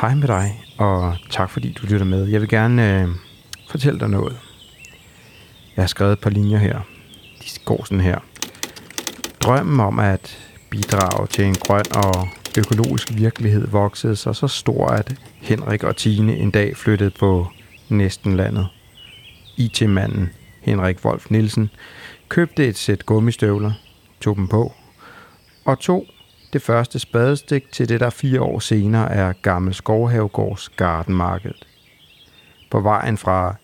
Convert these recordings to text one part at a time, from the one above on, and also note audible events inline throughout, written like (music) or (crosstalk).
Hej med dig, og tak fordi du lytter med. Jeg vil gerne øh, fortælle dig noget. Jeg har skrevet et par linjer her. De går sådan her. Drømmen om at bidrage til en grøn og økologisk virkelighed voksede sig så stor, at Henrik og Tine en dag flyttede på næsten landet. IT-manden Henrik Wolf Nielsen købte et sæt gummistøvler, tog dem på, og tog det første spadestik til det, der fire år senere er Gammel Skovhavegårds Gardenmarked. På vejen fra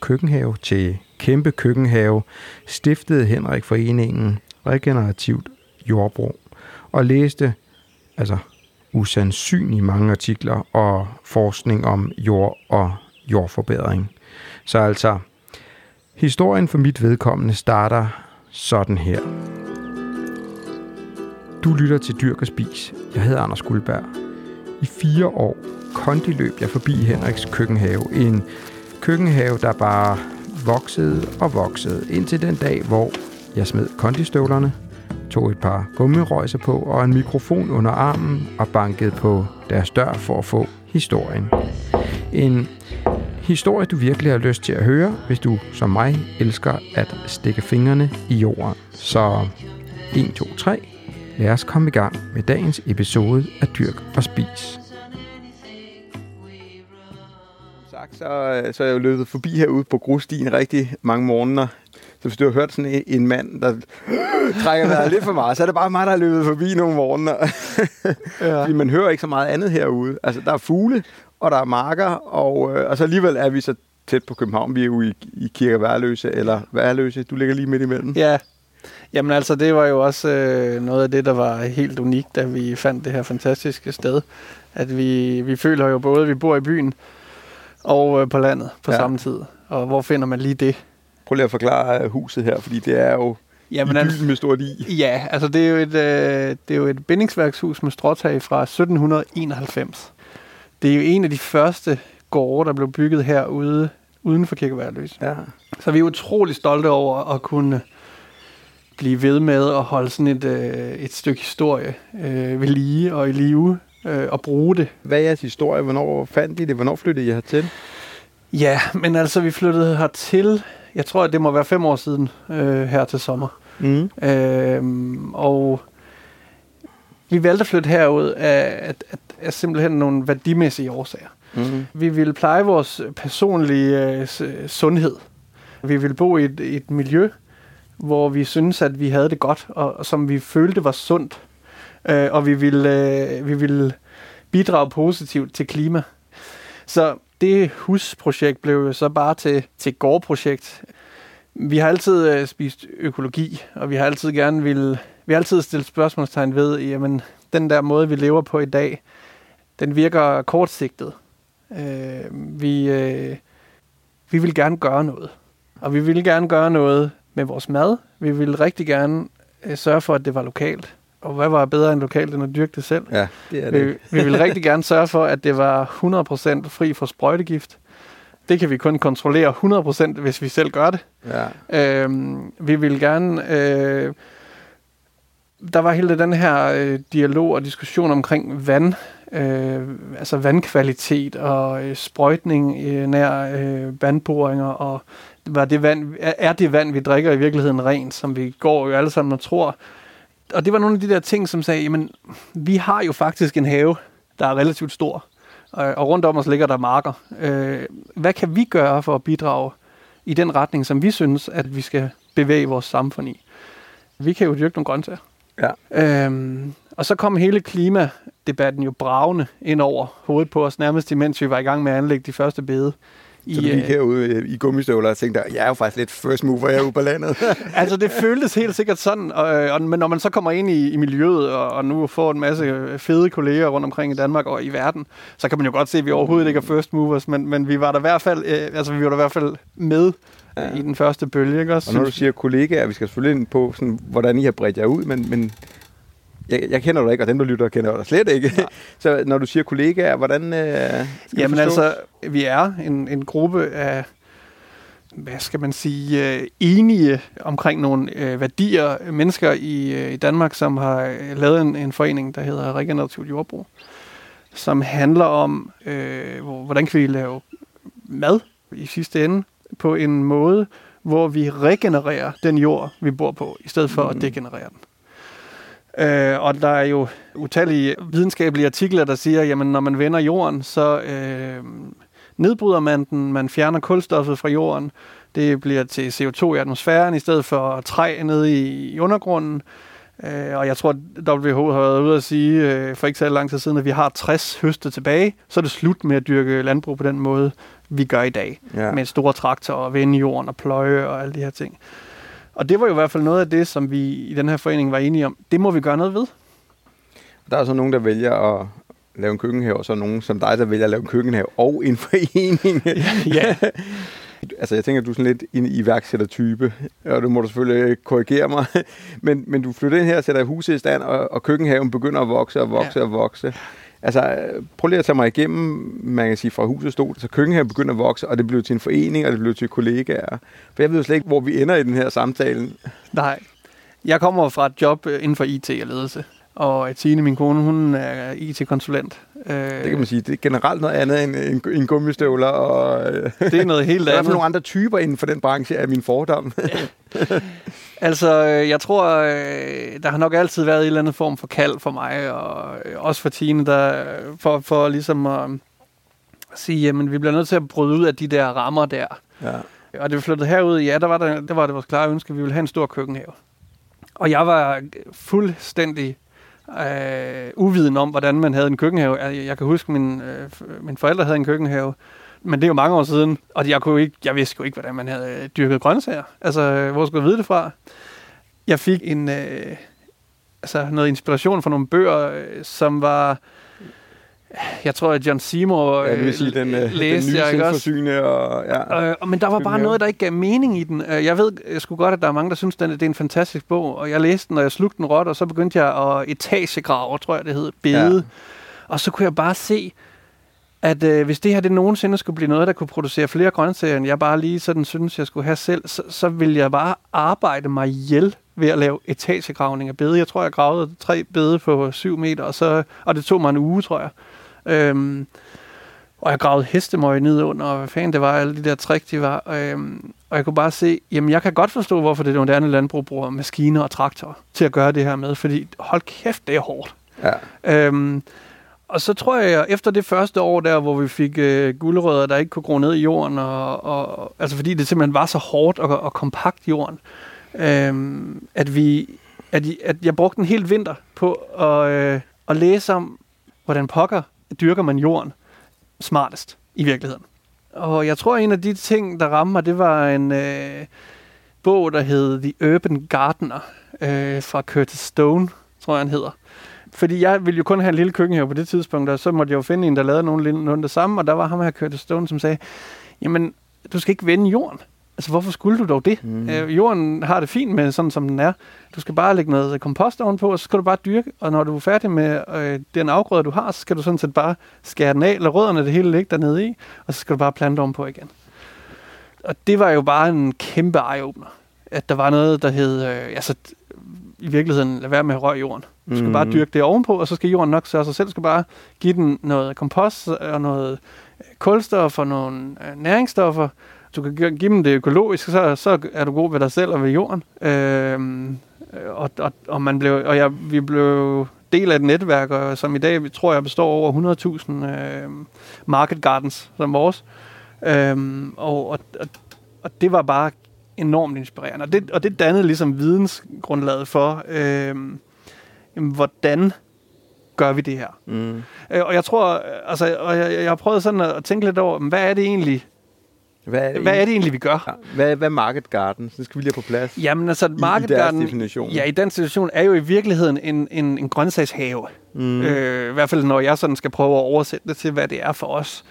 køkkenhave til kæmpe køkkenhave stiftede Henrik foreningen Regenerativt Jordbrug og læste altså usandsynligt mange artikler og forskning om jord og jordforbedring. Så altså, historien for mit vedkommende starter sådan her. Du lytter til Dyrk og Spis. Jeg hedder Anders Guldberg. I fire år kondiløb jeg forbi Henriks køkkenhave. En køkkenhave, der bare voksede og voksede, indtil den dag, hvor jeg smed kondistøvlerne, tog et par gummirøjser på og en mikrofon under armen og bankede på deres dør for at få historien. En historie, du virkelig har lyst til at høre, hvis du som mig elsker at stikke fingrene i jorden. Så 1, 2, 3. Lad os komme i gang med dagens episode af Dyrk og Spis. sagt, så, så er jeg jo løbet forbi herude på grusstien rigtig mange morgener. Så hvis du har hørt sådan en, en mand, der (gasps) trækker vejret lidt for meget, så er det bare mig, der har løbet forbi nogle morgener. (laughs) ja. Fordi man hører ikke så meget andet herude. Altså, der er fugle, og der er marker, og, øh, og så alligevel er vi så tæt på København. Vi er jo i, i Kirke Værløse, eller Værløse. Du ligger lige midt imellem. Ja, Jamen altså, det var jo også øh, noget af det, der var helt unikt, da vi fandt det her fantastiske sted. At vi, vi føler jo både, at vi bor i byen og øh, på landet på ja. samme tid. Og hvor finder man lige det? Prøv lige at forklare øh, huset her, fordi det er jo Jamen, byen med stort i. Ja, altså det er jo et, øh, det er jo et bindingsværkshus med stråtag fra 1791. Det er jo en af de første gårde, der blev bygget herude uden for Kirkeværløs. Ja. Så vi er utrolig stolte over at kunne blive ved med at holde sådan et, øh, et stykke historie øh, ved lige og i live øh, og bruge det. Hvad er jeres historie? Hvornår fandt I det? Hvornår flyttede I hertil? Ja, men altså vi flyttede hertil, jeg tror, at det må være fem år siden øh, her til sommer. Mm. Øh, og vi valgte at flytte herud af, af, af, af simpelthen nogle værdimæssige årsager. Mm. Vi ville pleje vores personlige øh, sundhed. Vi ville bo i et, et miljø, hvor vi synes at vi havde det godt, og, og som vi følte var sundt. Øh, og vi ville, øh, vi ville bidrage positivt til klima. Så det husprojekt blev jo så bare til, til gårdprojekt. Vi har altid øh, spist økologi, og vi har altid gerne vil, vi har altid stillet spørgsmålstegn ved, jamen, den der måde, vi lever på i dag, den virker kortsigtet. Øh, vi, øh, vi vil gerne gøre noget. Og vi vil gerne gøre noget med vores mad. Vi vil rigtig gerne øh, sørge for, at det var lokalt. Og hvad var bedre end lokalt, end at dyrke det selv? Ja, det er det. Vi, vi vil rigtig gerne sørge for, at det var 100% fri for sprøjtegift. Det kan vi kun kontrollere 100%, hvis vi selv gør det. Ja. Øhm, vi vil gerne... Øh, der var hele den her øh, dialog og diskussion omkring vand, øh, altså vandkvalitet og øh, sprøjtning øh, nær øh, vandboringer og var det vand, er det vand, vi drikker i virkeligheden rent, som vi går jo alle sammen og tror. Og det var nogle af de der ting, som sagde, jamen, vi har jo faktisk en have, der er relativt stor, og rundt om os ligger der marker. Øh, hvad kan vi gøre for at bidrage i den retning, som vi synes, at vi skal bevæge vores samfund i? Vi kan jo dyrke nogle grøntsager. Ja. Øhm, og så kom hele klimadebatten jo bravende ind over hovedet på os, nærmest imens vi var i gang med at anlægge de første bede. Så du gik øh, herude i gummistøvler og tænkte, jeg er jo faktisk lidt first mover herude på landet. (laughs) altså, det føltes helt sikkert sådan, og, og, men når man så kommer ind i, i miljøet, og, og nu får en masse fede kolleger rundt omkring i Danmark og i verden, så kan man jo godt se, at vi overhovedet ikke er first movers, men, men vi var der i hvert fald, øh, altså, vi var der i hvert fald med ja. i den første bølge. Ikke? Også, og når du siger kollegaer, vi skal selvfølgelig ind på, sådan, hvordan I har bredt jer ud, men, men jeg, jeg kender dig ikke, og dem, der lytter, kender dig slet ikke. Ja. (laughs) så når du siger kollegaer, hvordan øh, Jamen altså, vi er en, en gruppe af, hvad skal man sige, øh, enige omkring nogle øh, værdier. Mennesker i, øh, i Danmark, som har lavet en, en forening, der hedder Regenerativt Jordbrug som handler om, øh, hvordan kan vi lave mad i sidste ende på en måde, hvor vi regenererer den jord, vi bor på, i stedet for mm. at degenerere den. Øh, og der er jo utallige videnskabelige artikler, der siger, jamen når man vender jorden, så øh, nedbryder man den, man fjerner kulstoffet fra jorden, det bliver til CO2 i atmosfæren, i stedet for træ nede i, i undergrunden. Øh, og jeg tror, at WHO har været ude at sige øh, for ikke så lang tid siden, at vi har 60 høste tilbage, så er det slut med at dyrke landbrug på den måde, vi gør i dag. Ja. Med store traktorer og vende jorden og pløje og alle de her ting. Og det var jo i hvert fald noget af det, som vi i den her forening var enige om. Det må vi gøre noget ved. Der er så nogen, der vælger at lave en køkkenhave, og så nogen som dig, der vælger at lave en køkkenhave og en (laughs) forening. ja. (laughs) altså jeg tænker, at du er sådan lidt en iværksættertype, og du må du selvfølgelig korrigere mig, (laughs) men, men du flytter ind her, sætter huset i stand, og, og køkkenhaven begynder at vokse og vokse ja. og vokse. Altså, prøv lige at tage mig igennem, man kan sige, fra huset stod, så køkkenhaven begynder at vokse, og det blev til en forening, og det blev til kollegaer. For jeg ved jo slet ikke, hvor vi ender i den her samtale. Nej. Jeg kommer fra et job inden for IT og ledelse. Og Tine, min kone, hun er IT-konsulent. Det kan man sige. Det er generelt noget andet end, end, end gummistøvler. Og, det er noget helt andet. (laughs) Der er i hvert fald nogle andre typer inden for den branche af min fordom. (laughs) altså, jeg tror, der har nok altid været en eller anden form for kald for mig, og også for Tine, der, for, for ligesom at sige, jamen, vi bliver nødt til at bryde ud af de der rammer der. Ja. Og det vi flyttede herud, ja, der var, der, der var det vores klare ønske, at vi ville have en stor køkkenhave. Og jeg var fuldstændig øh, uviden om, hvordan man havde en køkkenhave. Jeg, jeg kan huske, min, øh, mine forældre havde en køkkenhave, men det er jo mange år siden, og jeg, kunne ikke, jeg vidste jo ikke, hvordan man havde dyrket grøntsager. Altså, hvor skulle jeg vide det fra? Jeg fik en, øh, altså noget inspiration fra nogle bøger, øh, som var jeg tror, at John Seymour ja, vil sige, den, øh, læste, den nye selvforsyne. Og, ja, øh, men der var bare noget, der ikke gav mening i den. Øh, jeg ved jeg skulle godt, at der er mange, der synes, at det er en fantastisk bog, og jeg læste den, og jeg slugte den råt, og så begyndte jeg at etagegrave, tror jeg, det hed, bede. Ja. Og så kunne jeg bare se, at øh, hvis det her det nogensinde skulle blive noget, der kunne producere flere grøntsager, end jeg bare lige sådan synes, jeg skulle have selv, så, så ville jeg bare arbejde mig ihjel ved at lave etagegravning af bede. Jeg tror, jeg gravede tre bede på syv meter, og, så, og det tog mig en uge, tror jeg. Øhm, og jeg gravede hestemøg ned under, og hvad fanden det var, alle de der trick, de var. Øhm, og jeg kunne bare se, jamen jeg kan godt forstå, hvorfor det moderne landbrug bruger maskiner og traktorer til at gøre det her med, fordi hold kæft, det er hårdt. Ja. Øhm, og så tror jeg, at efter det første år der, hvor vi fik øh, guldrødder, der ikke kunne gro ned i jorden, og, og, altså fordi det simpelthen var så hårdt og, og kompakt jorden, øh, at, vi, at, at jeg brugte en hel vinter på at, øh, at læse om, hvordan pokker dyrker man jorden smartest i virkeligheden. Og jeg tror, at en af de ting, der ramte mig, det var en øh, bog, der hed The Urban Gardener øh, fra Curtis Stone, tror jeg, han hedder. Fordi jeg ville jo kun have en lille køkkenhave på det tidspunkt, og så måtte jeg jo finde en, der lavede nogen, nogen det samme, og der var ham her Curtis Stone, som sagde, jamen, du skal ikke vende jorden. Altså, hvorfor skulle du dog det? Mm. Øh, jorden har det fint med sådan, som den er. Du skal bare lægge noget kompost ovenpå, og så skal du bare dyrke. Og når du er færdig med øh, den afgrøde, du har, så skal du sådan set bare skære den af, eller rødderne det hele ligge dernede i, og så skal du bare plante ovenpå igen. Og det var jo bare en kæmpe eye-opener. At der var noget, der hed, øh, altså i virkeligheden, lad være med at røre jorden. Du skal mm. bare dyrke det ovenpå, og så skal jorden nok sørge sig selv. Skal bare give den noget kompost og noget øh, kulstof og nogle øh, næringsstoffer, du kan give dem det økologisk, så, så er du god ved dig selv og ved jorden. Øhm, og, og, og, man blev, og jeg, vi blev del af et netværk, og, som i dag, tror jeg, består over 100.000 øh, market gardens som vores. Øhm, og, og, og, og det var bare enormt inspirerende. Og det, og det dannede ligesom vidensgrundlaget for, øh, hvordan gør vi det her. Mm. Øh, og jeg tror, altså, og jeg, jeg har prøvet sådan at tænke lidt over, hvad er det egentlig, hvad er, det, hvad er det egentlig, vi gør? Ja, hvad, hvad er Market Garden? Så skal vi lige på plads. Jamen altså, Market i, i Garden, definition. Ja, i den situation er jo i virkeligheden en, en, en grøntsagshave. Mm. Øh, I hvert fald, når jeg sådan skal prøve at oversætte det til, hvad det er for os.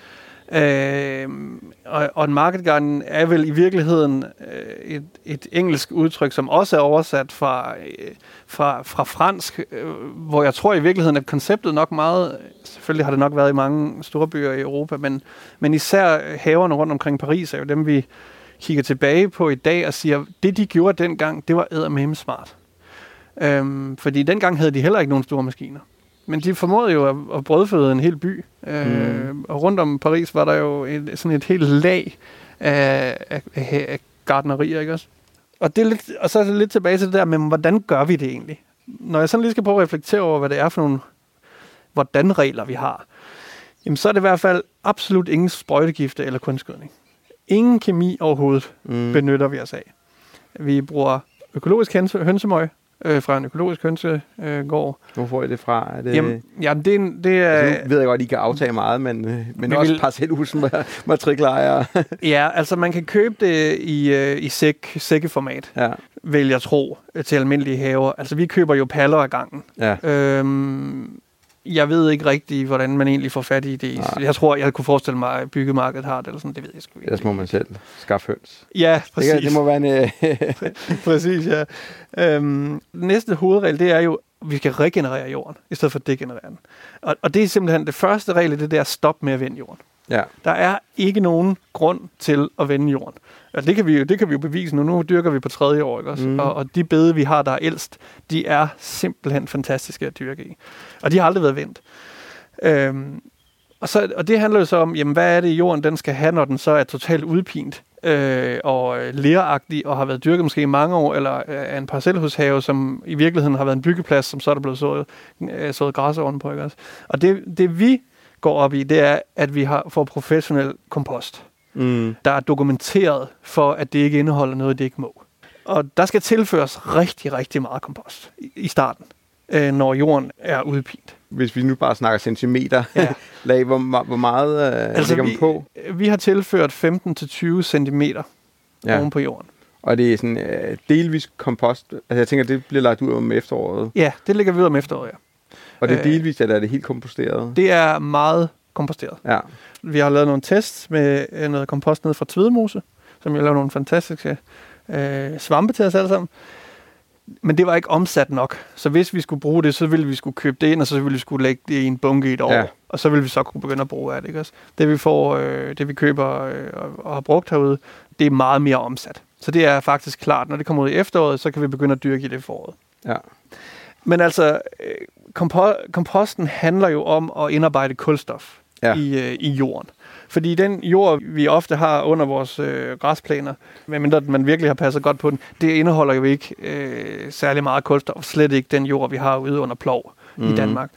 Øh, og, og en market garden er vel i virkeligheden øh, et, et engelsk udtryk, som også er oversat fra, øh, fra, fra fransk, øh, hvor jeg tror i virkeligheden, at konceptet nok meget, selvfølgelig har det nok været i mange store byer i Europa, men, men især haverne rundt omkring Paris er jo dem, vi kigger tilbage på i dag og siger, det de gjorde dengang, det var eddermame smart. Øhm, fordi dengang havde de heller ikke nogen store maskiner men de formåede jo at, at brødføde en hel by. Øh, Mm. Og rundt om Paris var der jo et, sådan et helt lag af, af, af, af gardnerier, ikke også? Og, det er lidt, og så er det lidt tilbage til det der, men hvordan gør vi det egentlig? Når jeg sådan lige skal prøve at reflektere over, hvad det er for nogle hvordan regler vi har, jamen så er det i hvert fald absolut ingen sprøjtegifte eller kunstgødning. Ingen kemi overhovedet Mm. benytter vi os af. Vi bruger økologisk hønse, hønsemøg øh, fra en økologisk hønsegård. Hvor får I det fra? Er det, Jamen, jamen det, det er... altså, nu ved jeg godt, at I kan aftage meget, men, øh, men også vil- parcelhusen med matrikelejere. (laughs) Ja, altså man kan købe det i, øh, i sæk, sækkeformat, ja, vil jeg tro, til almindelige haver. Altså vi køber jo paller ad gangen. ja. Øhm, jeg ved ikke rigtigt, hvordan man egentlig får fat i det. Nej. Jeg tror, jeg kunne forestille mig, at byggemarkedet har det, eller sådan, det ved jeg sgu ikke. Ellers må man selv skaffe høns. Ja, Det, præcis. kan, det må være en... Øh, (laughs) Præcis, ja. Øhm, næste hovedregel, det er jo, at vi skal regenerere jorden, i stedet for at degenerere den. Og, og det er simpelthen det første regel, det der stop med at vende jorden. Ja. Der er ikke nogen grund til at vende jorden. Altså, det, kan vi jo, det kan vi jo bevise nu. Nu dyrker vi på tredje år, ikke også? Mm. Og, og de bede, vi har, der er ældst, de er simpelthen fantastiske at dyrke i. Og de har aldrig været vendt. Øhm, og, så, og det handler jo så om, jamen, hvad er det, jorden den skal have, når den så er totalt udpint øh, og øh, leragtig og har været dyrket måske i mange år, eller øh, en parcelhushave, som i virkeligheden har været en byggeplads, som så er der blevet sået, øh, sået græs ovenpå. Ikke også? Og det, det vi går op i, det er, at vi har får professionel kompost Mm. der er dokumenteret for, at det ikke indeholder noget, det ikke må. Og der skal tilføres rigtig, rigtig meget kompost i, i starten, øh, når jorden er udpint. Hvis vi nu bare snakker centimeter Ja. (laughs) lag, hvor, hvor meget øh, altså, ligger man vi, på? vi har tilført 15-20 cm. Ja. oven på jorden. Og det er sådan øh, delvis kompost. Altså jeg tænker, det bliver lagt ud om efteråret. Ja, det ligger vi ud om efteråret, ja. Og det er Øh. delvis, eller er det helt komposteret? Det er meget komposteret. Ja. Vi har lavet nogle tests med øh, noget kompost ned fra Tvedemose, som jeg lavet nogle fantastiske øh, svampe til os alle sammen. Men det var ikke omsat nok. Så hvis vi skulle bruge det, så ville vi skulle købe det ind, og så ville vi skulle lægge det i en bunke i et år. Ja. Og så ville vi så kunne begynde at bruge af det. Ikke også? Det vi får, øh, det vi køber øh, og, og har brugt herude, det er meget mere omsat. Så det er faktisk klart, når det kommer ud i efteråret, så kan vi begynde at dyrke i det foråret. Ja. Men altså, øh, kompo- komposten handler jo om at indarbejde kulstof Ja. i, øh, i jorden. Fordi den jord, vi ofte har under vores øh, græsplaner, medmindre man virkelig har passet godt på den, det indeholder jo ikke øh, særlig meget kulstof. Slet ikke den jord, vi har ude under plov mm. Mhm. i Danmark.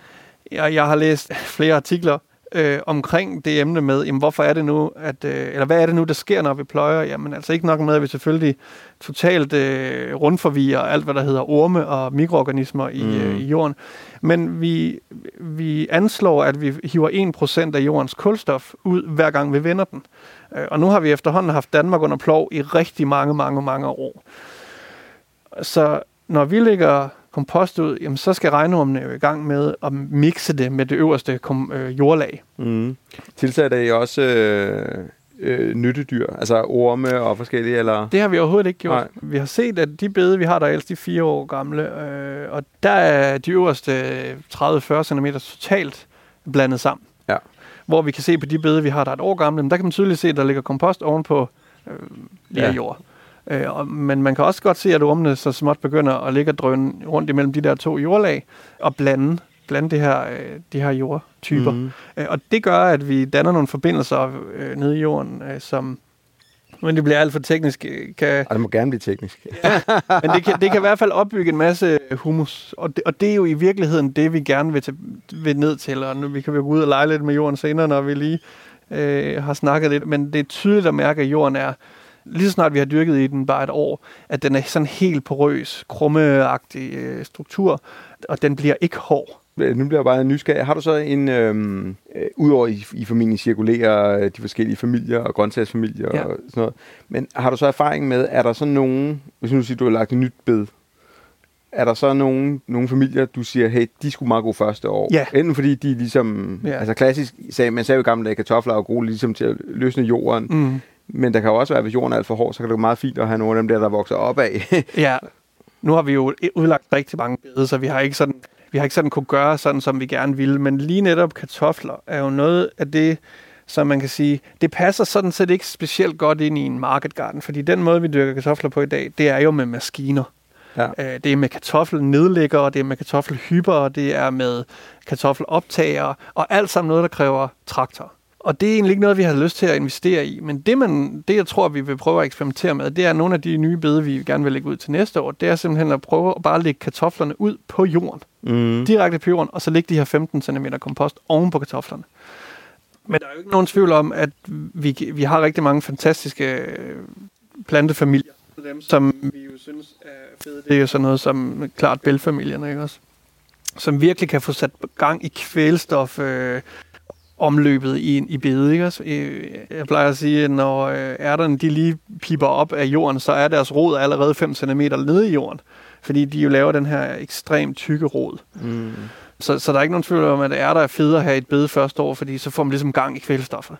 Jeg, jeg har læst flere artikler øh, omkring det emne med, jamen, hvorfor er det nu, at, øh, eller hvad er det nu, der sker, når vi pløjer? Jamen altså ikke nok med, at vi selvfølgelig totalt øh, rundforvirrer alt, hvad der hedder orme og mikroorganismer i, Mm. mm. øh, i jorden. Men vi, vi anslår, at vi hiver 1% af jordens kulstof ud, hver gang vi vender den. Øh, Og nu har vi efterhånden haft Danmark under plov i rigtig mange, mange, mange år. Så når vi lægger kompost ud, jamen, så skal regnormene jo i gang med at mixe det med det øverste kom, øh, jordlag. Mm. Tilsætter I også øh, øh, nyttedyr? Altså orme og forskellige, eller? Det har vi overhovedet ikke gjort. Nej. Vi har set, at de bede, vi har der er ældst, de fire år gamle, øh, og der er de øverste 30-40 cm totalt blandet sammen. Ja. Hvor vi kan se på de bede, vi har der er et år gamle, men der kan man tydeligt se, at der ligger kompost ovenpå øh, lige Ja. ja. jord. Øh, og, men man kan også godt se, at ormene så småt begynder at ligge og drøne rundt imellem de der to jordlag og blande, blande det her, øh, de her jordtyper. Mm. Øh, Og det gør, at vi danner nogle forbindelser øh, nede i jorden, øh, som, men det bliver alt for teknisk, kan, Ej, det må gerne blive teknisk. (laughs) men det kan, det kan i hvert fald opbygge en masse humus. Og det, og det er jo i virkeligheden det, vi gerne vil, til, vil ned til. Og nu vi kan jo gå ud og lege lidt med jorden senere, når vi lige øh, har snakket lidt. Men det er tydeligt at mærke, at jorden er, lige så snart vi har dyrket i den bare et år, at den er sådan helt porøs, krummeagtig øh, struktur, og den bliver ikke hård. Øh, Nu bliver jeg bare nysgerrig. Har du så en, øhm, øh, udover I, I familien cirkulerer øh, de forskellige familier og grøntsagsfamilier Ja. og sådan noget, men har du så erfaring med, er der så nogen, hvis nu siger, du har lagt et nyt bed, er der så nogen, nogle familier, du siger, hey, de skulle meget gå første år? Ja. Enten fordi de ligesom, Ja. altså klassisk, sagde, man sagde jo i gamle dage, kartofler og grå ligesom til at løsne jorden, Mm. Men der kan jo også være, hvis jorden er alt for hård, så kan det være meget fint at have nogle af dem der, der vokser opad. (laughs) Ja, nu har vi jo udlagt rigtig mange bede, så vi har ikke sådan, vi har ikke sådan kunne gøre sådan, som vi gerne ville. Men lige netop kartofler er jo noget af det, som man kan sige, det passer sådan set ikke specielt godt ind i en market garden, fordi den måde, vi dyrker kartofler på i dag, det er jo med maskiner. Ja. Øh, det er med kartoffelnedlægger, det er med kartoffelhyper, det er med kartoffeloptager, og alt sammen noget, der kræver traktor. Og det er egentlig ikke noget, vi har lyst til at investere i. Men det, man, det jeg tror, vi vil prøve at eksperimentere med, det er nogle af de nye bede, vi gerne vil lægge ud til næste år. Det er simpelthen at prøve at bare lægge kartoflerne ud på jorden. Mm. Direkte på jorden, og så lægge de her 15 cm kompost oven på kartoflerne. Men der er jo ikke nogen tvivl om, at vi, vi har rigtig mange fantastiske øh, plantefamilier. Dem, som vi jo synes er fede, det er jo sådan noget som klart bælfamilierne, ikke også? Som virkelig kan få sat gang i kvælstof, øh, omløbet i, i bede. Ikke? Altså, øh, jeg plejer at sige, at når øh, ærterne de lige piper op af jorden, så er deres rod allerede 5 cm nede i jorden. Fordi de jo laver den her ekstremt tykke rod. Mm. Så, så der er ikke nogen tvivl om, at ærter er federe at have et bede første år, fordi så får man ligesom gang i kvælstoffet.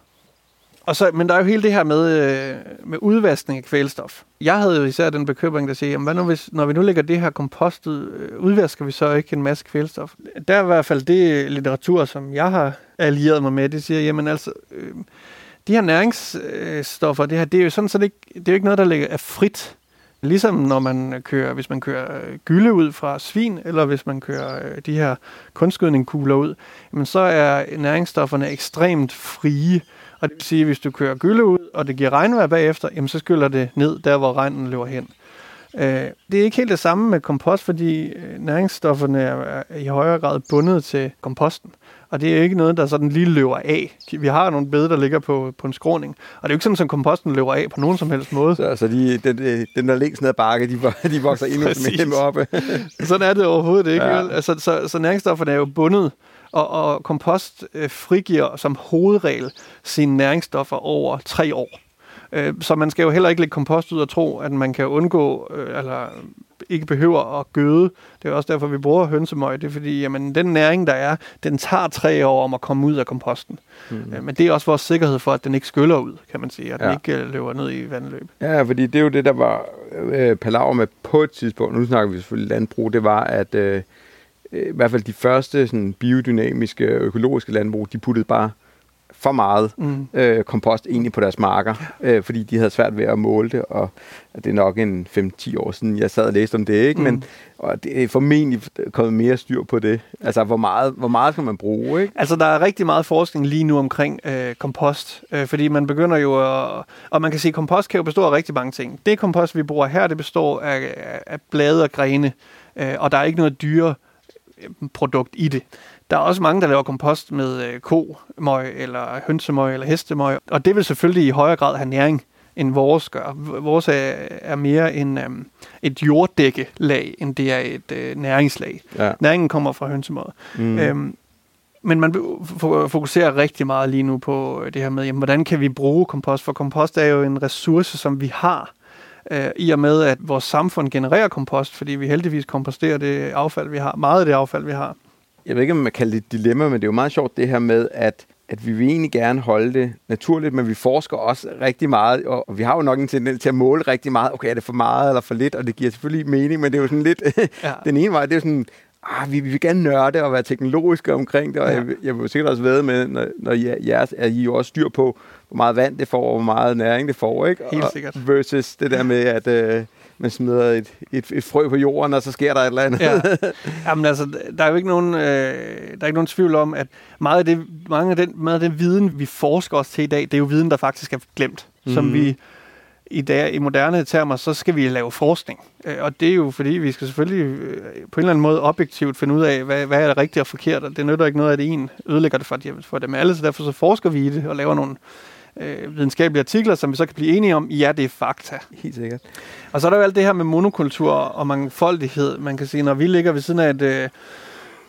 Og så, men der er jo hele det her med, øh, med udvaskning af kvælstof. Jeg havde jo især den bekymring, der siger, jamen, hvad nu hvis, når vi nu lægger det her kompost ud, øh, udvasker vi så ikke en masse kvælstof? Der er i hvert fald det litteratur, som jeg har allieret mig med, det siger, jamen altså, øh, de her næringsstoffer, det her, det er jo sådan, så det, ikke, det er jo ikke noget, der ligger er frit. Ligesom når man kører, hvis man kører øh, gylde ud fra svin, eller hvis man kører øh, de her kunstgødningkugler ud, jamen så er næringsstofferne ekstremt frie. Og det vil sige, at hvis du kører gylde ud, og det giver regnvejr bagefter, jamen så skyller det ned der, hvor regnen løber hen. Øh, det er ikke helt det samme med kompost, fordi øh, næringsstofferne er, i højere grad bundet til komposten. Og det er ikke noget, der sådan lige løber af. Vi har nogle bede, der ligger på, på en skråning. Og det er jo ikke sådan, at komposten løber af på nogen som helst måde. Så altså, de, den, den der længst ned ad bakke, de, de vokser endnu (laughs) mere oppe. sådan er det overhovedet ikke. Ja. Altså, så, så næringsstofferne er jo bundet og, og kompost øh, frigiver som hovedregel sine næringsstoffer over tre år. Øh, så man skal jo heller ikke lægge kompost ud og tro, at man kan undgå, øh, eller ikke behøver at gøde. Det er også derfor, vi bruger hønsemøg. Det er fordi, jamen, den næring, der er, den tager tre år om at komme ud af komposten. Mm. Men det er også vores sikkerhed for, at den ikke skyller ud, kan man sige. At ja. den ikke løber ned i vandløb. Ja, fordi det er jo det, der var øh, palaver med på et tidspunkt. Nu snakker vi selvfølgelig landbrug. Det var, at øh, i hvert fald de første sådan, biodynamiske, økologiske landbrug, de puttede bare for meget mm. øh, kompost egentlig på deres marker, øh, fordi de havde svært ved at måle det, og det er nok en 5-10 år siden, jeg sad og læste om det, ikke? Mm. Men og det er formentlig kommet mere styr på det. Altså, hvor meget, hvor meget skal man bruge, ikke? Altså, der er rigtig meget forskning lige nu omkring øh, kompost, øh, fordi man begynder jo at... Og man kan sige, at kompost kan jo bestå af rigtig mange ting. Det kompost, vi bruger her, det består af, af blade og grene, øh, og der er ikke noget dyre produkt i det. Der er også mange, der laver kompost med øh, komøg, eller hønsemøg, eller hestemøg, og det vil selvfølgelig i højere grad have næring, end vores gør. Vores er, er mere en, øhm, et jorddækkelag, end det er et øh, næringslag. Ja. Næringen kommer fra hønsemøget. Mm. Øhm, men man fokuserer rigtig meget lige nu på det her med, jamen, hvordan kan vi bruge kompost? For kompost er jo en ressource, som vi har, øh, i og med, at vores samfund genererer kompost, fordi vi heldigvis komposterer det affald, vi har. Meget af det affald, vi har jeg ved ikke, om man kan kalde det et dilemma, men det er jo meget sjovt det her med, at at vi vil egentlig gerne holde det naturligt, men vi forsker også rigtig meget, og vi har jo nok en tendens til at måle rigtig meget. Okay, er det for meget eller for lidt? Og det giver selvfølgelig mening, men det er jo sådan lidt... (laughs) Ja. (laughs) den ene vej, det er jo sådan, ah, vi, vi vil gerne nørde og være teknologiske omkring det, og ja. jeg, jeg vil sikkert også ved med, når, når jeres, er I jo også styr på, hvor meget vand det får, og hvor meget næring det får, ikke? Helt sikkert. Og versus det der med, at... Øh, man smider et, et, et frø på jorden, og så sker der et eller andet. Ja. (laughs) Jamen altså, der er jo ikke nogen, øh, der er ikke nogen tvivl om, at meget af, det, mange af, den, meget af den viden, vi forsker os til i dag, det er jo viden, der faktisk er glemt, mm. som vi i, dag, i moderne termer, så skal vi lave forskning. Øh, og det er jo fordi, vi skal selvfølgelig øh, på en eller anden måde objektivt finde ud af, hvad, hvad er det rigtigt og forkert, og det nytter ikke noget, at en ødelægger det for, for dem alle, så derfor så forsker vi i det og laver nogle øh, videnskabelige artikler, som vi så kan blive enige om, ja, det er fakta. Helt sikkert. Og så er der jo alt det her med monokultur og mangfoldighed. Man kan sige, når vi ligger ved siden af et øh,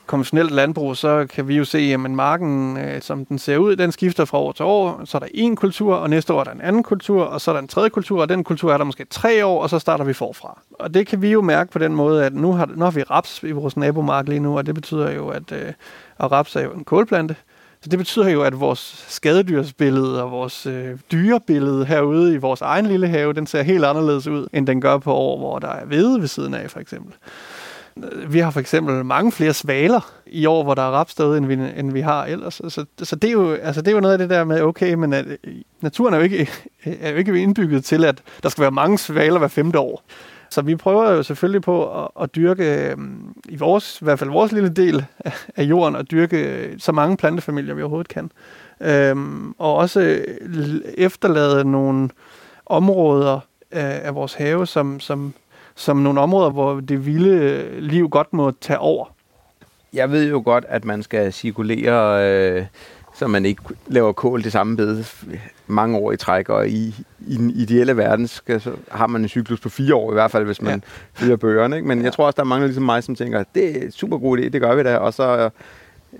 konventionelt landbrug, så kan vi jo se, at marken, øh, som den ser ud, den skifter fra år til år. Så er der en kultur, og næste år er der en anden kultur, og så er der en tredje kultur, og den kultur er der måske tre år, og så starter vi forfra. Og det kan vi jo mærke på den måde, at nu har, nu har vi raps i vores nabomark lige nu, og det betyder jo, at øh, og raps er jo en kålplante, så det betyder jo, at vores skadedyrsbillede og vores øh, dyrebillede herude i vores egen lille have, den ser helt anderledes ud, end den gør på år, hvor der er hvede ved siden af, for eksempel. Øh, vi har for eksempel mange flere svaler i år, hvor der er rapsted, end vi, end vi har ellers. Så, så det, er jo, altså det er jo noget af det der med, okay, men at, øh, naturen er jo, ikke, (laughs) er jo ikke indbygget til, at der skal være mange svaler hver femte år. Så vi prøver jo selvfølgelig på at, at dyrke, øhm, i vores, i hvert fald vores lille del af jorden, at dyrke så mange plantefamilier, vi overhovedet kan. Øhm, og også øh, efterlade nogle områder af, af vores have, som, som, som nogle områder, hvor det vilde øh, liv godt må tage over. Jeg ved jo godt, at man skal cirkulere, øh, så man ikke laver kål det samme bed mange år i træk, og i, i den ideelle verden skal, så har man en cyklus på fire år i hvert fald, hvis man ja. følger bøgerne. Ikke? Men ja. jeg tror også, der er mange ligesom mig, som tænker, det er en super god idé, det gør vi da, og så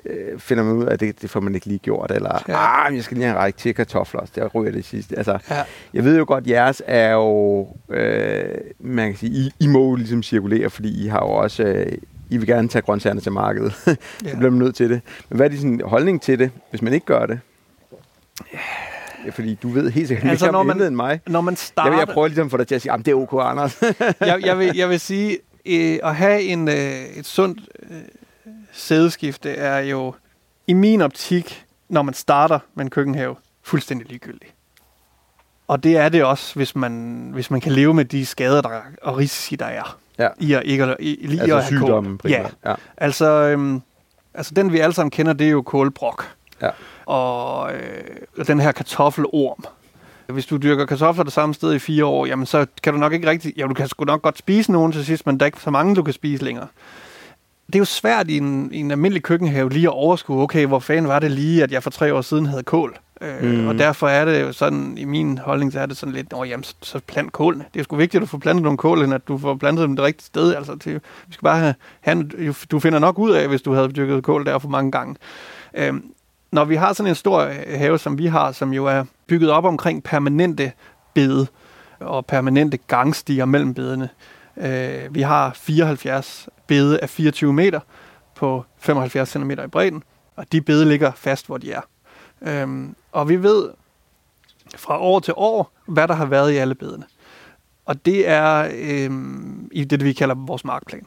øh, finder man ud af, at det, det får man ikke lige gjort, eller ja. ah, jeg skal lige have en række til kartofler, det ryger det sidste. Altså, ja. Jeg ved jo godt, at jeres er jo, øh, man kan sige, I, I må ligesom cirkulere, fordi I har jo også, øh, I vil gerne tage grøntsagerne til markedet. (laughs) så ja. bliver man nødt til det. Men hvad er din holdning til det, hvis man ikke gør det? Ja. Ja, fordi du ved helt sikkert altså, om man, end mig. Når man starter... Jeg, jeg prøver ligesom at få dig til at sige, at det er ok, Anders. (laughs) jeg, jeg, vil, jeg vil sige, øh, at have en, øh, et sundt øh, sædeskifte er jo i min optik, når man starter med en køkkenhave, fuldstændig ligegyldigt. Og det er det også, hvis man, hvis man kan leve med de skader der, og risici, der er. Ja. I at, ikke, i, i, altså at have sygdommen. Ja. ja. Altså, øhm, altså, den vi alle sammen kender, det er jo kålbrok. Ja. Og øh, den her kartoffelorm. Hvis du dyrker kartofler det samme sted i fire år, jamen så kan du nok ikke rigtig... Ja, du kan sgu nok godt spise nogen til sidst, men der er ikke så mange, du kan spise længere det er jo svært i en, i en almindelig køkkenhave lige at overskue, okay, hvor fanden var det lige, at jeg for tre år siden havde kål. Øh, mm. Og derfor er det jo sådan, i min holdning, så er det sådan lidt, åh jamen, så, så plant kålene. Det er sgu vigtigt, at du får plantet nogle kål, end at du får plantet dem det rigtige sted. Altså, til, vi skal bare have, have, du finder nok ud af, hvis du havde dyrket kål der for mange gange. Øh, når vi har sådan en stor øh, have, som vi har, som jo er bygget op omkring permanente bede og permanente gangstiger mellem bedene, Øh, vi har 74 bede af 24 meter på 75 cm i bredden, og de bede ligger fast, hvor de er. Øhm, og vi ved fra år til år, hvad der har været i alle bedene. Og det er øhm, i det, vi kalder vores markplan.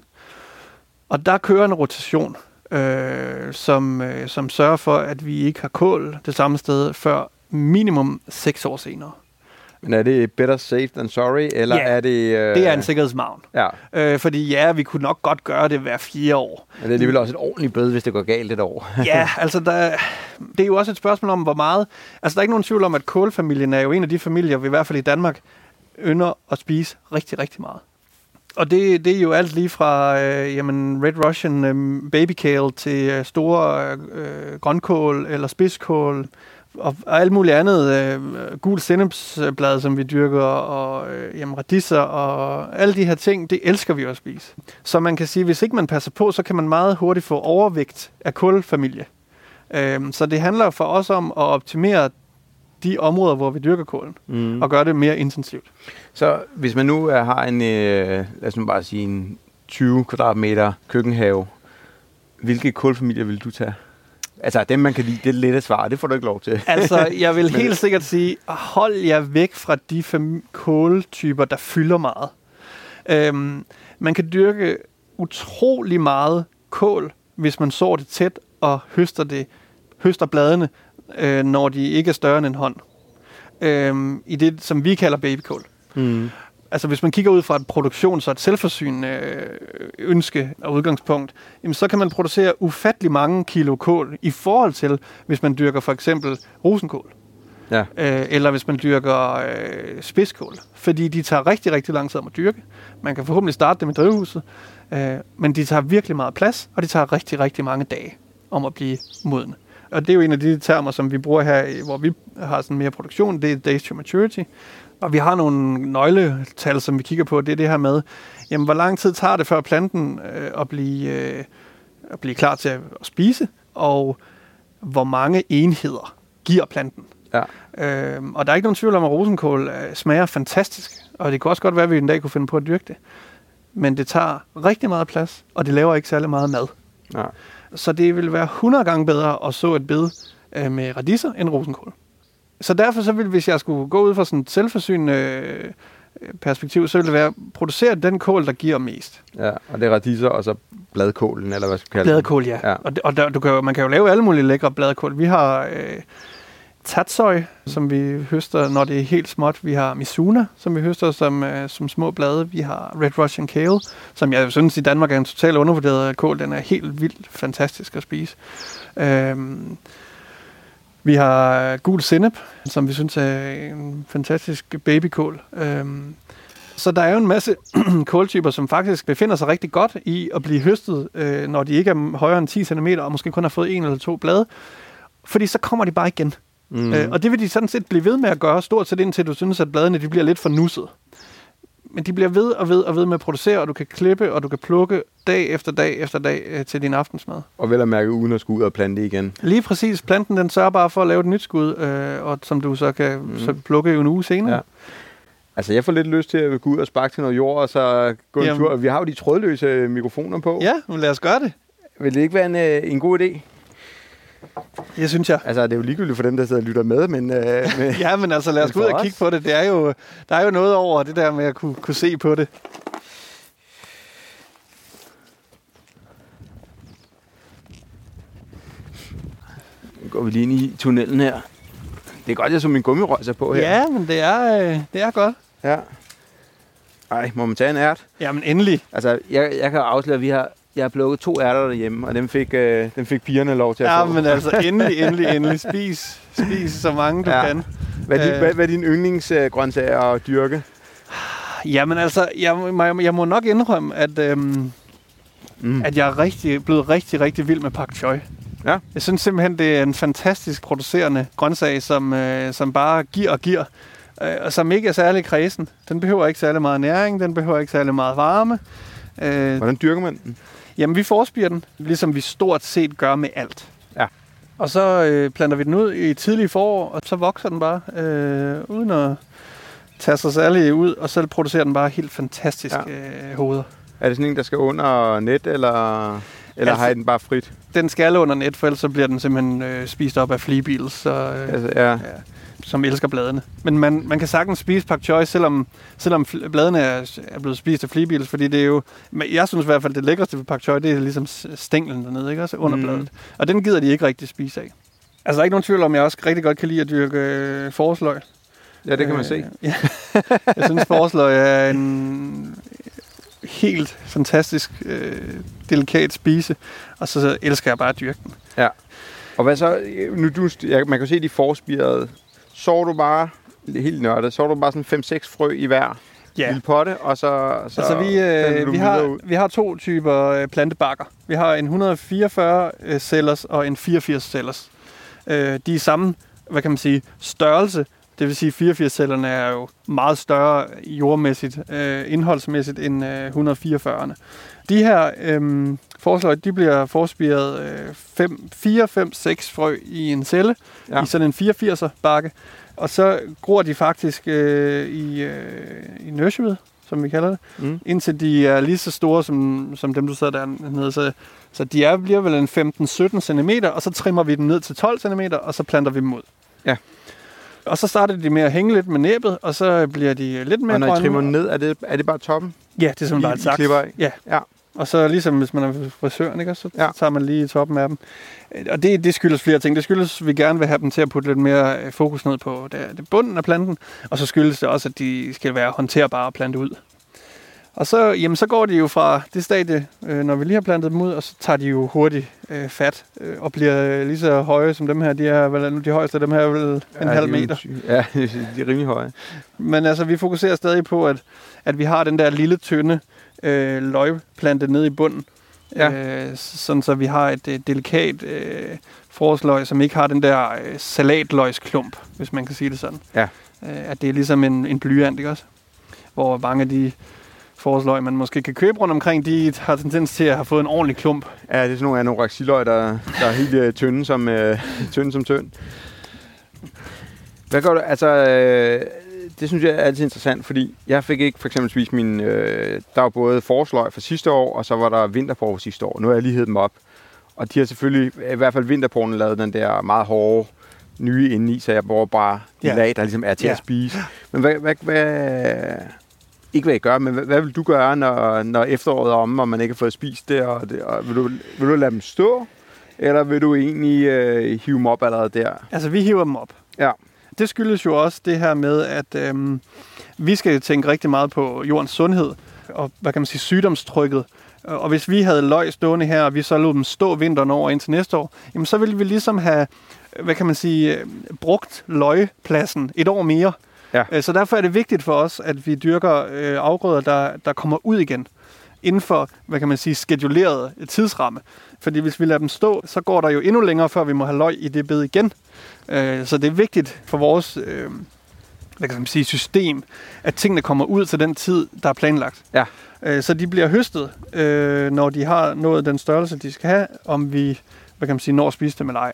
Og der kører en rotation, øh, som, øh, som sørger for, at vi ikke har kål det samme sted før minimum 6 år senere. Men er det better safe than sorry, eller ja, er det... Øh... det er en sikkerhedsmavn. Ja. Øh, fordi ja, vi kunne nok godt gøre det hver fire år. Men det er alligevel også et ordentligt bøde, hvis det går galt et år. (laughs) ja, altså der, det er jo også et spørgsmål om, hvor meget... Altså der er ikke nogen tvivl om, at kålfamilien er jo en af de familier, vi i hvert fald i Danmark ynder at spise rigtig, rigtig meget. Og det, det er jo alt lige fra øh, jamen, Red Russian øh, baby kale til øh, store øh, grønkål eller spidskål, og, og alt muligt andet. Øh, gul sennepsblad, som vi dyrker, og øh, jamen, radisser, og alle de her ting, det elsker vi at spise. Så man kan sige, hvis ikke man passer på, så kan man meget hurtigt få overvægt af kulfamilie. Øh, så det handler for os om at optimere de områder, hvor vi dyrker kålen, mm. og gøre det mere intensivt. Så hvis man nu er, har en, øh, lad os nu bare sige, en 20 kvadratmeter køkkenhave, hvilke kålfamilier vil du tage? Altså, dem man kan lide, det er lidt at svare. Det får du ikke lov til. altså, (laughs) jeg vil helt sikkert sige, hold jer væk fra de fem kåltyper, der fylder meget. Øhm, man kan dyrke utrolig meget kål, hvis man sår det tæt og høster, det, høster bladene, øh, når de ikke er større end en hånd. Øhm, I det, som vi kalder babykål. Mm altså hvis man kigger ud fra et produktions- og et selvforsynende øh, ønske og udgangspunkt, jamen så kan man producere ufattelig mange kilo kål i forhold til, hvis man dyrker for eksempel rosenkål. Ja. Øh, eller hvis man dyrker øh, spidskål. Fordi de tager rigtig, rigtig lang tid om at dyrke. Man kan forhåbentlig starte dem i drivhuset. Øh, men de tager virkelig meget plads, og de tager rigtig, rigtig mange dage om at blive modne. Og det er jo en af de termer, som vi bruger her, hvor vi har sådan mere produktion, det er days to maturity. Og vi har nogle nøgletal, som vi kigger på. Det er det her med, jamen, hvor lang tid tager det før planten øh, at, blive, øh, at blive klar til at, at spise, og hvor mange enheder giver planten. Ja. Øh, og der er ikke nogen tvivl om, at rosenkål øh, smager fantastisk, og det kunne også godt være, at vi en dag kunne finde på at dyrke det. Men det tager rigtig meget plads, og det laver ikke særlig meget mad. Ja. Så det vil være 100 gange bedre at så et bed øh, med radiser end rosenkål så derfor så vil, hvis jeg skulle gå ud fra sådan et selvforsynende øh, perspektiv, så ville det være at producere den kål, der giver mest. Ja, og det er radiser og så bladkålen, eller hvad skal vi kalde Bladkål, ja. ja. Og, det, og der, du kan jo, man kan jo lave alle mulige lækre bladkål. Vi har, øh, tatsøj, som vi høster, når det er helt småt. Vi har Mizuna, som vi høster som, øh, som små blade. Vi har Red Russian Kale, som jeg synes i Danmark er en totalt undervurderet kål. Den er helt vildt fantastisk at spise. Øhm, vi har gul sennep, som vi synes er en fantastisk babykål. Øhm, så der er jo en masse (clears throat) kåltyper, som faktisk befinder sig rigtig godt i at blive høstet, øh, når de ikke er højere end 10 cm, og måske kun har fået en eller to blade. Fordi så kommer de bare igen. Mm. Øh, og det vil de sådan set blive ved med at gøre, stort set indtil du synes, at bladene de bliver lidt for nusset. Men de bliver ved og ved og ved med at producere, og du kan klippe, og du kan plukke dag efter dag efter dag øh, til din aftensmad. Og vel at mærke uden at skulle ud og plante igen. Lige præcis. Planten den sørger bare for at lave et nyt skud, øh, og som du så kan mm. så plukke en uge senere. Ja. Altså, jeg får lidt lyst til at gå ud og sparke til noget jord, og så gå en Jamen. tur. Vi har jo de trådløse mikrofoner på. Ja, nu lad os gøre det. Vil det ikke være en, øh, en god idé? Det synes jeg. Altså, det er jo ligegyldigt for dem, der sidder og lytter med, men... Øh, (laughs) med ja, men altså, lad os gå ud og kigge på det. det er jo, der er jo noget over det der med at kunne, kunne se på det. Nu går vi lige ind i tunnelen her. Det er godt, jeg så min gummirøjser på her. Ja, men det er, øh, det er godt. Ja. Ej, må man tage en ært? Jamen endelig. Altså, jeg, jeg kan afsløre, at vi har, jeg har plukket to ærter derhjemme, og dem fik, øh, dem fik pigerne lov til at ja, få. Ja, men altså (laughs) endelig, endelig, endelig. Spis, spis så mange du ja. kan. Hvad er, din, øh, hvad, hvad er din yndlingsgrøntsager at dyrke? Jamen altså, jeg, jeg, jeg må nok indrømme, at, øhm, mm. at jeg er rigtig, blevet rigtig, rigtig vild med pak choi. Ja. Jeg synes simpelthen, det er en fantastisk producerende grøntsag, som, øh, som bare giver og giver, øh, og som ikke er særlig kredsen. Den behøver ikke særlig meget næring, den behøver ikke særlig meget varme. Øh, Hvordan dyrker man den? Jamen, vi forspirer den, ligesom vi stort set gør med alt. Ja. Og så øh, planter vi den ud i tidlig forår, og så vokser den bare, øh, uden at tage sig særlig ud, og så producerer den bare helt fantastiske ja. øh, hoveder. Er det sådan en, der skal under net, eller, eller altså, har I den bare frit? Den skal under net, for ellers så bliver den simpelthen øh, spist op af fleabeetles. Så, øh, altså, ja. ja som elsker bladene. Men man, man kan sagtens spise pak choi, selvom, selvom bladene er, er blevet spist af fleabeetles, fordi det er jo, jeg synes i hvert fald, det lækreste ved pak choi, det er ligesom stænglen dernede, ikke? også under mm. bladet. Og den gider de ikke rigtig spise af. Altså, der er ikke nogen tvivl om, jeg også rigtig godt kan lide at dyrke øh, forårsløg. Ja, det kan man øh, se. (laughs) Ja. jeg synes, forårsløg er en helt fantastisk øh, delikat spise, og så, så elsker jeg bare at dyrke den. Ja. Og hvad så, nu du, ja, man kan se de forspirede så du bare, helt nørdet, så du bare sådan 5-6 frø i hver ja. lille potte, og så, så altså vi, øh, vi, har, vi har to typer øh, plantebakker. Vi har en 144 øh, cellers og en 84 cellers. Øh, de er samme, hvad kan man sige, størrelse, det vil sige, at 84-cellerne er jo meget større jordmæssigt, øh, indholdsmæssigt end øh, 144'erne. De her øh, forslår, de bliver forspiret øh, 5, 4, 5, 6 frø i en celle, ja. i sådan en 84'er bakke. Og så gror de faktisk øh, i, øh, i nurseryet, som vi kalder det, mm. indtil de er lige så store som, som dem, du sidder dernede. Så, så de er, bliver vel en 15-17 cm, og så trimmer vi dem ned til 12 cm, og så planter vi dem ud. Ja. Og så starter de med at hænge lidt med næbet, og så bliver de lidt mere grønne. Og når I trimmer ned, er det, er det bare toppen? Ja, det er simpelthen bare et saks. Ja. ja. Og så ligesom hvis man er frisøren, ikke? så ja. tager man lige toppen af dem. Og det, det skyldes flere ting. Det skyldes, at vi gerne vil have dem til at putte lidt mere øh, fokus ned på det, det bunden af planten. Og så skyldes det også, at de skal være håndterbare at plante ud. Og så, jamen, så går de jo fra det stadie, øh, når vi lige har plantet dem ud, og så tager de jo hurtigt øh, fat øh, og bliver øh, lige så høje som dem her. De er vel de højeste af dem her er vel en ja, halv meter. Ja, (laughs) de er rimelig høje. Men altså, vi fokuserer stadig på, at, at vi har den der lille tynde øh, løgplante nede i bunden. Ja. Øh, sådan så vi har et, et delikat øh, forårsløg, som ikke har den der øh, salatløgsklump, hvis man kan sige det sådan. Ja. Øh, at det er ligesom en, en blyant, ikke også? Hvor mange af de forårsløg, man måske kan købe rundt omkring, de har tendens til at have fået en ordentlig klump. Ja, det er sådan nogle anoraxiløg, der, der er helt uh, tynde som, uh, tynde som tynd. Hvad gør du? Altså, øh, det synes jeg er altid interessant, fordi jeg fik ikke for eksempel spist min... Øh, der var både forsløg fra sidste år, og så var der vinterporre sidste år. Nu har jeg lige dem op. Og de har selvfølgelig, i hvert fald vinterporren, lavet den der meget hårde nye indeni, så jeg bruger bare de ja. lag, der ligesom er til ja. at spise. Men hvad, hvad, hvad, ikke hvad jeg gør, men hvad, hvad vil du gøre, når, når efteråret er omme, og man ikke har fået spist det? Og det og vil, du, vil du lade dem stå, eller vil du egentlig øh, hive dem op allerede der? Altså, vi hiver dem op. Ja. Det skyldes jo også det her med, at øhm, vi skal tænke rigtig meget på jordens sundhed og hvad kan man sige, sygdomstrykket. Og hvis vi havde løg stående her, og vi så lod dem stå vinteren over indtil næste år, jamen så ville vi ligesom have, hvad kan man sige, brugt løgpladsen et år mere. Ja. Øh, Så derfor er det vigtigt for os, at vi dyrker øh, afgrøder, der, der kommer ud igen inden for, hvad kan man sige, skeduleret tidsramme. Fordi hvis vi lader dem stå, så går der jo endnu længere, før vi må have løg i det bed igen. Øh, Så det er vigtigt for vores øh, hvad kan man sige, system, at tingene kommer ud til den tid, der er planlagt. Ja. Øh, Så de bliver høstet, øh, når de har nået den størrelse, de skal have, om vi hvad kan man sige, når at spise dem eller ej.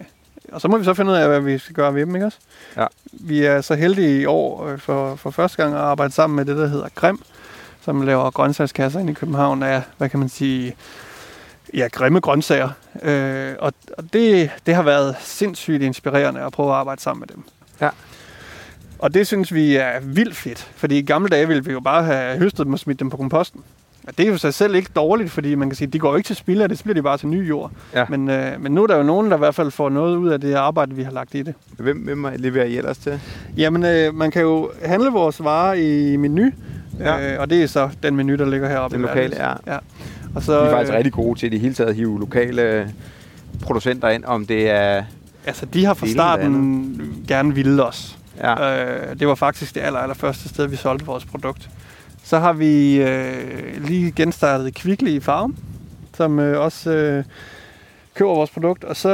Og så må vi så finde ud af, hvad vi skal gøre ved dem, ikke også? Ja. Vi er så heldige i år øh, for, for første gang at arbejde sammen med det, der hedder Grim, som laver grøntsagskasser ind i København af, hvad kan man sige, ja, grimme grøntsager. Øh, og og det, det har været sindssygt inspirerende at prøve at arbejde sammen med dem. Ja. Og det synes vi er vildt fedt, fordi i gamle dage ville vi jo bare have høstet dem og smidt dem på komposten. Og det er jo sig selv ikke dårligt, fordi man kan sige, de går jo ikke til spilde, og det bliver de bare til ny jord. Ja. Men, øh, men nu er der jo nogen, der i hvert fald får noget ud af det arbejde, vi har lagt i det. Hvem, hvem leverer I ellers til? Jamen, øh, man kan jo handle vores varer i menu, Ja. øh, og det er så den menu, der ligger heroppe. Den lokale, ja. ja. Og så, Vi er faktisk øh, rigtig gode til i det hele taget at hive lokale producenter ind, om det er... Altså, de har fra starten gerne ville os. Ja, Øh, det var faktisk det aller, aller første sted, vi solgte vores produkt. Så har vi øh, lige genstartet Kvickly i Farm, som øh, også øh, køber vores produkt. Og så,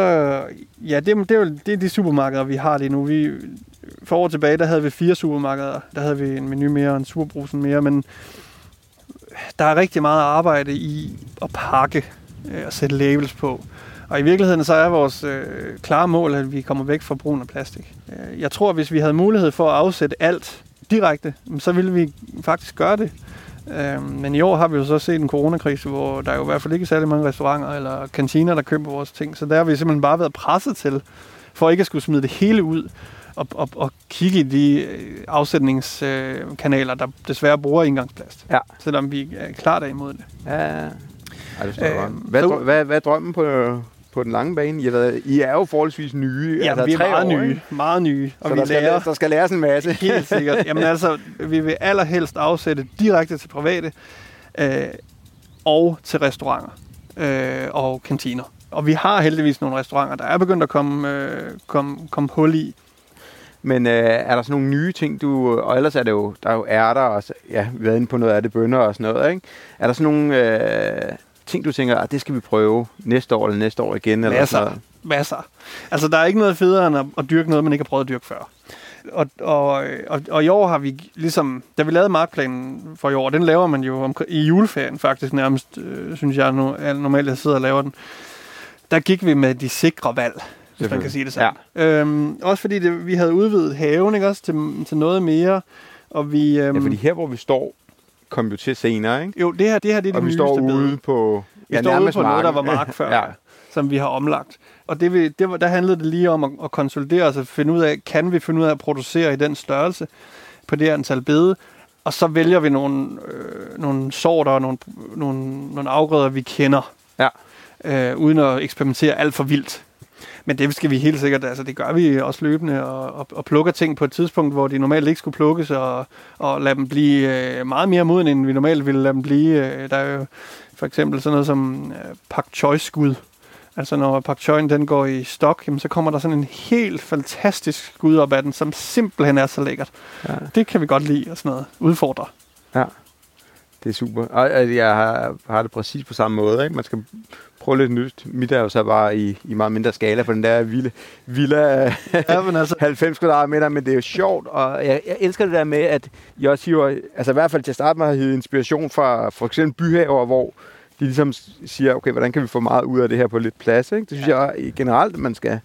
ja, det, er- det, er, jo- det er de supermarkeder, vi har lige nu. Vi, for år tilbage, der havde vi fire supermarkeder. Der havde vi en menu mere og en superbrusen mere, men der er rigtig meget arbejde i at pakke øh, og sætte labels på. Og i virkeligheden så er vores øh, klare mål, at vi kommer væk fra brugen af plastik. Øh, jeg tror, at hvis vi havde mulighed for at afsætte alt direkte, så ville vi faktisk gøre det. Øh, men i år har vi jo så set en coronakrise, hvor der er jo i hvert fald ikke særlig mange restauranter eller kantiner, der køber vores ting. Så der har vi simpelthen bare været presset til, for ikke at skulle smide det hele ud, og, og, og kigge i de øh, afsætningskanaler, der desværre bruger engangsplast. Ja. Selvom vi er klart er imod det. ja. Ej, det Øh. Hvad, så- hvad, hvad er drømmen på, på den lange bane? I, været, I er jo forholdsvis nye. Ja, altså, vi er tre meget år, nye. ikke? Meget nye. Og Så vi der skal, lærer læ- der skal læres en masse. (laughs) helt sikkert. Jamen altså, vi vil allerhelst afsætte direkte til private øh, og til restauranter øh, og kantiner. Og vi har heldigvis nogle restauranter, der er begyndt at komme, øh, komme, komme hul i. Men øh, er der sådan nogle nye ting, du... Og ellers er det jo, der er jo ærter, og ja, vi har været inde på noget af det, bønder og sådan noget, ikke? Er der sådan nogle øh, ting, du tænker, at det skal vi prøve næste år eller næste år igen? Eller Masser. sådan noget? Masser. Altså, der er ikke noget federe end at, at dyrke noget, man ikke har prøvet at dyrke før. Og, og, og, og i år har vi ligesom, da vi lavede markplanen for i år, den laver man jo om, i juleferien faktisk nærmest, øh, synes jeg nu, normalt, jeg sidder og laver den. Der gik vi med de sikre valg, hvis man kan sige det sådan. Ja. Øhm, også fordi det, vi havde udvidet haven, ikke også, til, til noget mere, og vi... Øhm, Ja, fordi her, hvor vi står, kom jo til senere, ikke? Jo, det her, det her det er det og vi nyeste står bed. ude på... Vi står ude på noget, der var mark (laughs) før, ja. som vi har omlagt. Og det, vil- det, var- der handlede det lige om at, at konsolidere os og finde ud af, kan vi finde ud af at producere i den størrelse på det antal bede, og så vælger vi nogle, øh, nogle sorter og nogle, nogle, nogle afgrøder, vi kender, Ja. øh, uden at eksperimentere alt for vildt. Men det skal vi helt sikkert, altså det gør vi også løbende, og, og, og plukker ting på et tidspunkt, hvor de normalt ikke skulle plukkes, og, og lade dem blive øh, meget mere moden, end vi normalt ville lade dem blive. Øh, der er jo for eksempel sådan noget som øh, pak choi skud. Altså når pak choi'en den går i stok, jamen, så kommer der sådan en helt fantastisk skud op af den, som simpelthen er så lækkert. Ja. Det kan vi godt lide og sådan noget. Udfordre. Det er super. Og øh, jeg har, har det præcis på samme måde. Ikke? Man skal prøve lidt nyt. Mit er jo så bare i, i meget mindre skala på den der vilde, villa Ja, men altså, 90 kvadratmeter, men det er jo sjovt, og jeg, jeg elsker det der med, at jeg også hiver, altså i hvert fald til at starte med har hivet inspiration fra for eksempel byhaver, hvor de ligesom siger, okay, hvordan kan vi få meget ud af det her på lidt plads, ikke? Det synes ja. jeg generelt, at man skal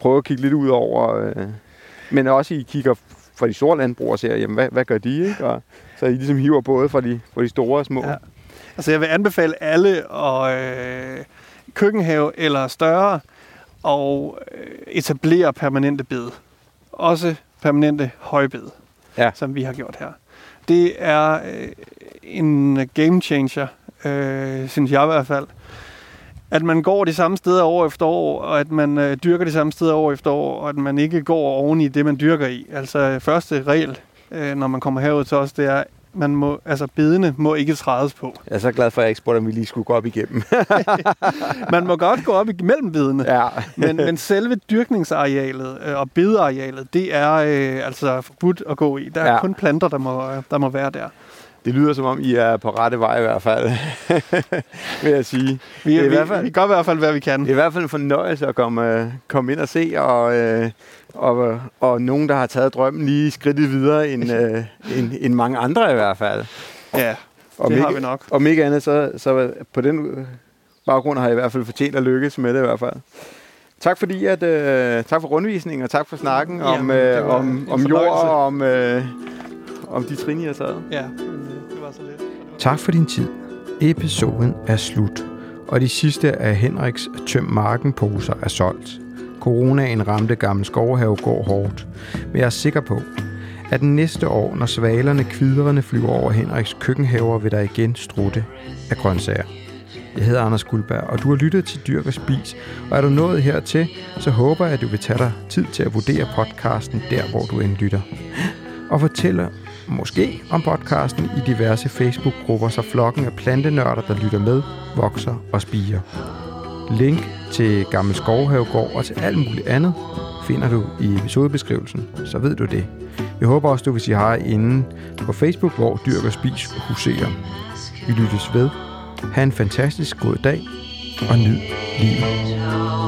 prøve at kigge lidt ud over, øh, men også I kigger fra de store landbrug og ser, jamen, hvad, hvad gør de, ikke? Og så I ligesom hiver både fra de, fra de store og små. Ja. Altså jeg vil anbefale alle at øh, køkkenhave eller større og øh, etablere permanente bed. Også permanente højbed, Ja. som vi har gjort her. Det er øh, en game changer, øh, synes jeg i hvert fald. At man går de samme steder år efter år, og at man øh, dyrker de samme steder år efter år, og at man ikke går oven i det, man dyrker i. Altså første regel, øh, når man kommer herud til os, det er, man må, altså bedene må ikke trædes på. Jeg er så glad for, at jeg ikke spurgte, om vi lige skulle gå op igennem. (laughs) man må godt gå op imellem bedene, ja. men, men selve dyrkningsarealet øh, og bedearealet, det er øh, altså forbudt at gå i. Der er ja. kun planter, der må, der må være der. Det lyder som om, I er på rette vej i hvert fald, (laughs) vil jeg sige. Vi, er, i vi, hvert fald, vi gør i hvert fald, hvad vi kan. Det er i hvert fald en fornøjelse at komme, øh, komme ind og se, og, øh, og, og nogen, der har taget drømmen lige skridtet videre end, (laughs) øh, end, end mange andre i hvert fald. Ja, og det ikke, har vi nok. Og ikke andet, så, så på den baggrund har jeg i hvert fald fortjent at lykkes med det i hvert fald. Tak fordi at øh, tak for rundvisningen og tak for snakken Jamen, om øh, om, om jord og om øh, om de trin, I har taget. Ja, så lidt. Tak for din tid. Episoden er slut, og de sidste af Henriks tøm marken poser er solgt. Coronaen ramte Gamle Skovhave går hårdt, men jeg er sikker på, at næste år, når svalerne kvidrende flyver over Henriks køkkenhaver, vil der igen strutte af grøntsager. Jeg hedder Anders Guldberg, og du har lyttet til Dyrk og Spis, og er du nået hertil, så håber jeg, at du vil tage dig tid til at vurdere podcasten der, hvor du end lytter. Og fortæller måske om podcasten i diverse Facebook-grupper, så flokken af plantenørder, der lytter med, vokser og spiger. Link til Gammel Skovhavegård og til alt muligt andet finder du i episodebeskrivelsen, så ved du det. Jeg håber også, du vil sige hej inde på Facebook, hvor Dyrk og Spis huserer. Vi lyttes ved. Ha' en fantastisk god dag, og nyd livet.